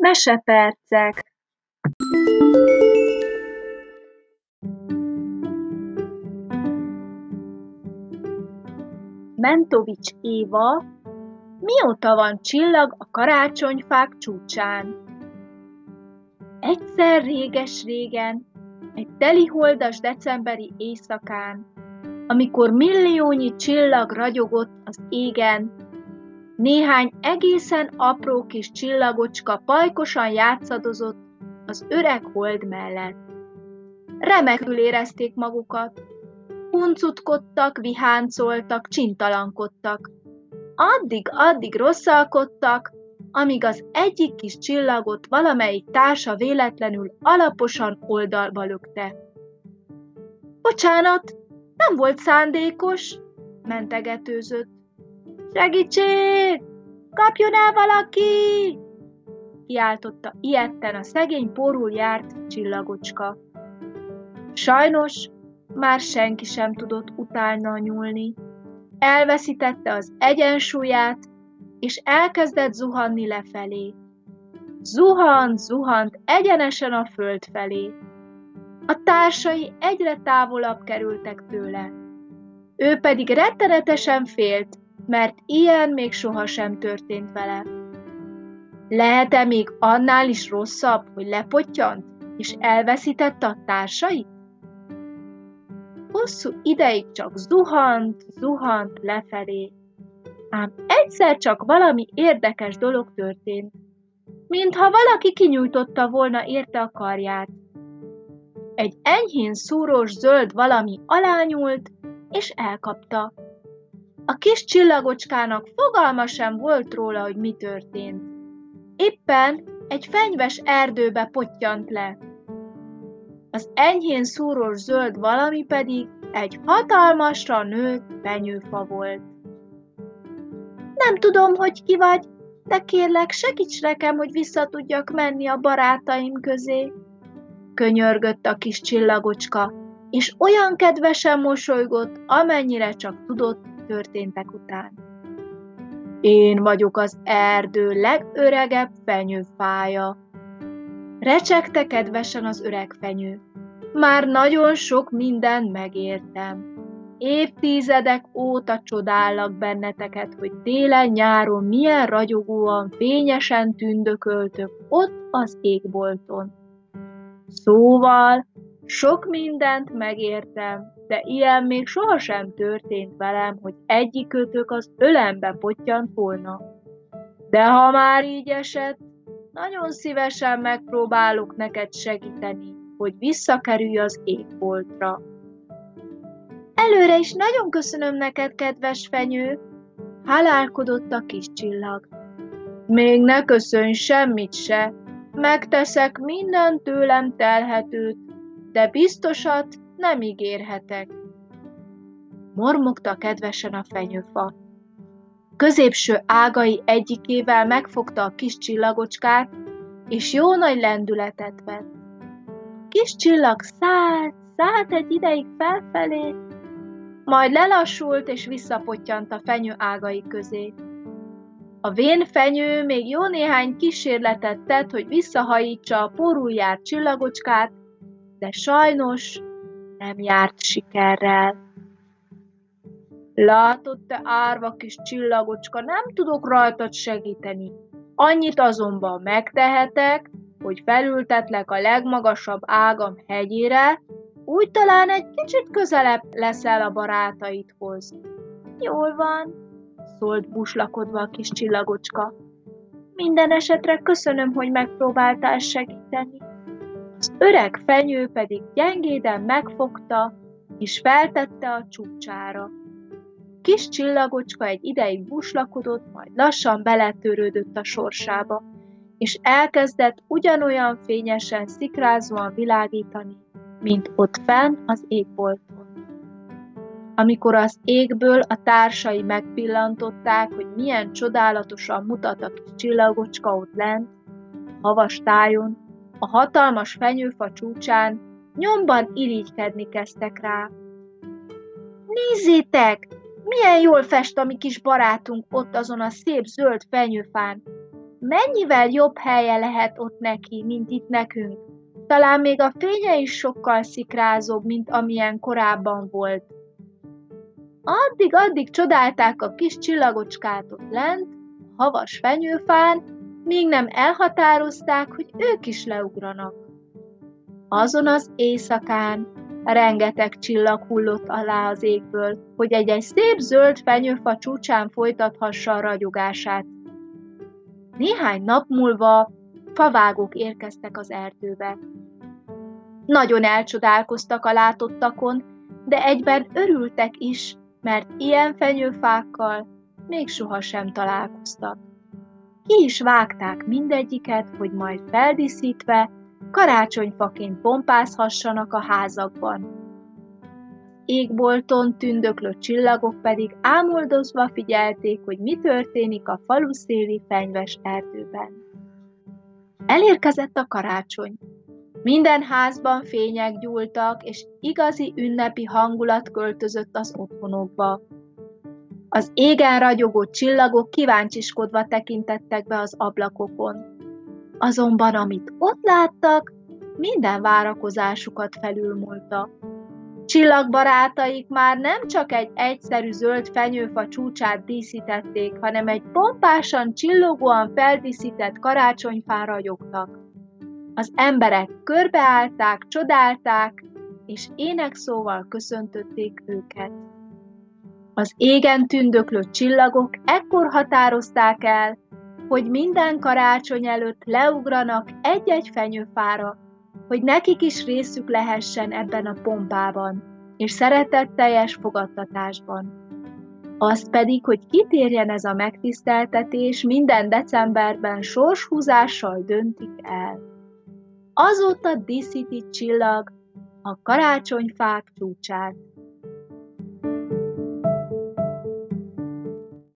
Mesepercek Mentovics Éva Mióta van csillag a karácsonyfák csúcsán? Egyszer réges-régen, egy teliholdas decemberi éjszakán, amikor milliónyi csillag ragyogott az égen, néhány egészen apró kis csillagocska pajkosan játszadozott az öreg hold mellett. Remekül érezték magukat, huncutkodtak, viháncoltak, csintalankodtak. Addig-addig rosszalkodtak, amíg az egyik kis csillagot valamelyik társa véletlenül alaposan oldalba lökte. Bocsánat, nem volt szándékos, mentegetőzött. Segítség! Kapjon el valaki! kiáltotta ilyetten a szegény porul járt csillagocska. Sajnos már senki sem tudott utána nyúlni. Elveszítette az egyensúlyát, és elkezdett zuhanni lefelé. Zuhant, zuhant egyenesen a föld felé. A társai egyre távolabb kerültek tőle. Ő pedig rettenetesen félt, mert ilyen még sohasem történt vele. Lehet-e még annál is rosszabb, hogy lepottyant, és elveszítette a társait? Hosszú ideig csak zuhant, zuhant lefelé. Ám egyszer csak valami érdekes dolog történt, mintha valaki kinyújtotta volna érte a karját. Egy enyhén szúrós zöld valami alányult, és elkapta. A kis csillagocskának fogalma sem volt róla, hogy mi történt. Éppen egy fenyves erdőbe pottyant le. Az enyhén szúrós zöld valami pedig egy hatalmasra nőtt fenyőfa volt. Nem tudom, hogy ki vagy, de kérlek, segíts nekem, hogy vissza tudjak menni a barátaim közé. Könyörgött a kis csillagocska, és olyan kedvesen mosolygott, amennyire csak tudott történtek után. Én vagyok az erdő legöregebb fenyőfája. Recsegte kedvesen az öreg fenyő. Már nagyon sok mindent megértem. Évtizedek óta csodállak benneteket, hogy télen-nyáron milyen ragyogóan, fényesen tündököltök ott az égbolton. Szóval, sok mindent megértem, de ilyen még sohasem történt velem, hogy egyikőtök az ölembe pottyant volna. De ha már így esett, nagyon szívesen megpróbálok neked segíteni, hogy visszakerülj az égboltra. Előre is nagyon köszönöm neked, kedves fenyő, hálálkodott a kis csillag. Még ne köszönj semmit se, megteszek minden tőlem telhetőt, de biztosat nem ígérhetek. Mormogta kedvesen a fenyőfa. Középső ágai egyikével megfogta a kis csillagocskát, és jó nagy lendületet vett. Kis csillag szállt, szállt egy ideig felfelé, majd lelassult és visszapottyant a fenyő ágai közé. A vén fenyő még jó néhány kísérletet tett, hogy visszahajítsa a porul járt csillagocskát, de sajnos nem járt sikerrel. Látod, te árva kis csillagocska, nem tudok rajtad segíteni. Annyit azonban megtehetek, hogy felültetlek a legmagasabb ágam hegyére, úgy talán egy kicsit közelebb leszel a barátaidhoz. Jól van, szólt buslakodva a kis csillagocska. Minden esetre köszönöm, hogy megpróbáltál segíteni. Az öreg fenyő pedig gyengéden megfogta, és feltette a csúcsára. Kis csillagocska egy ideig buslakodott, majd lassan beletörődött a sorsába, és elkezdett ugyanolyan fényesen, szikrázóan világítani, mint ott fenn az égbolton. Amikor az égből a társai megpillantották, hogy milyen csodálatosan mutat a kis csillagocska ott lent, havas tájon, a hatalmas fenyőfa csúcsán, nyomban irigykedni kezdtek rá. Nézzétek, milyen jól fest a mi kis barátunk ott azon a szép zöld fenyőfán. mennyivel jobb helye lehet ott neki, mint itt nekünk. Talán még a fénye is sokkal szikrázóbb, mint amilyen korábban volt. Addig-addig csodálták a kis csillagocskát ott lent, a havas fenyőfán, míg nem elhatározták, hogy ők is leugranak. Azon az éjszakán rengeteg csillag hullott alá az égből, hogy egy-egy szép zöld fenyőfa csúcsán folytathassa a ragyogását. Néhány nap múlva favágók érkeztek az erdőbe. Nagyon elcsodálkoztak a látottakon, de egyben örültek is, mert ilyen fenyőfákkal még sohasem találkoztak. Ki is vágták mindegyiket, hogy majd feldíszítve karácsonyfaként pompázhassanak a házakban. Égbolton tündöklő csillagok pedig ámoldozva figyelték, hogy mi történik a faluszéli fenyves erdőben. Elérkezett a karácsony. Minden házban fények gyúltak, és igazi ünnepi hangulat költözött az otthonokba. Az égen ragyogó csillagok kíváncsiskodva tekintettek be az ablakokon. Azonban amit ott láttak, minden várakozásukat felülmúlta. Csillagbarátaik már nem csak egy egyszerű zöld fenyőfa csúcsát díszítették, hanem egy pompásan, csillogóan feldíszített karácsonyfán ragyogtak. Az emberek körbeállták, csodálták, és énekszóval köszöntötték őket. Az égen tündöklő csillagok ekkor határozták el, hogy minden karácsony előtt leugranak egy-egy fenyőfára, hogy nekik is részük lehessen ebben a pompában, és szeretetteljes fogadtatásban. Az pedig, hogy kitérjen ez a megtiszteltetés, minden decemberben sorshúzással döntik el. Azóta díszíti csillag a karácsonyfák csúcsát.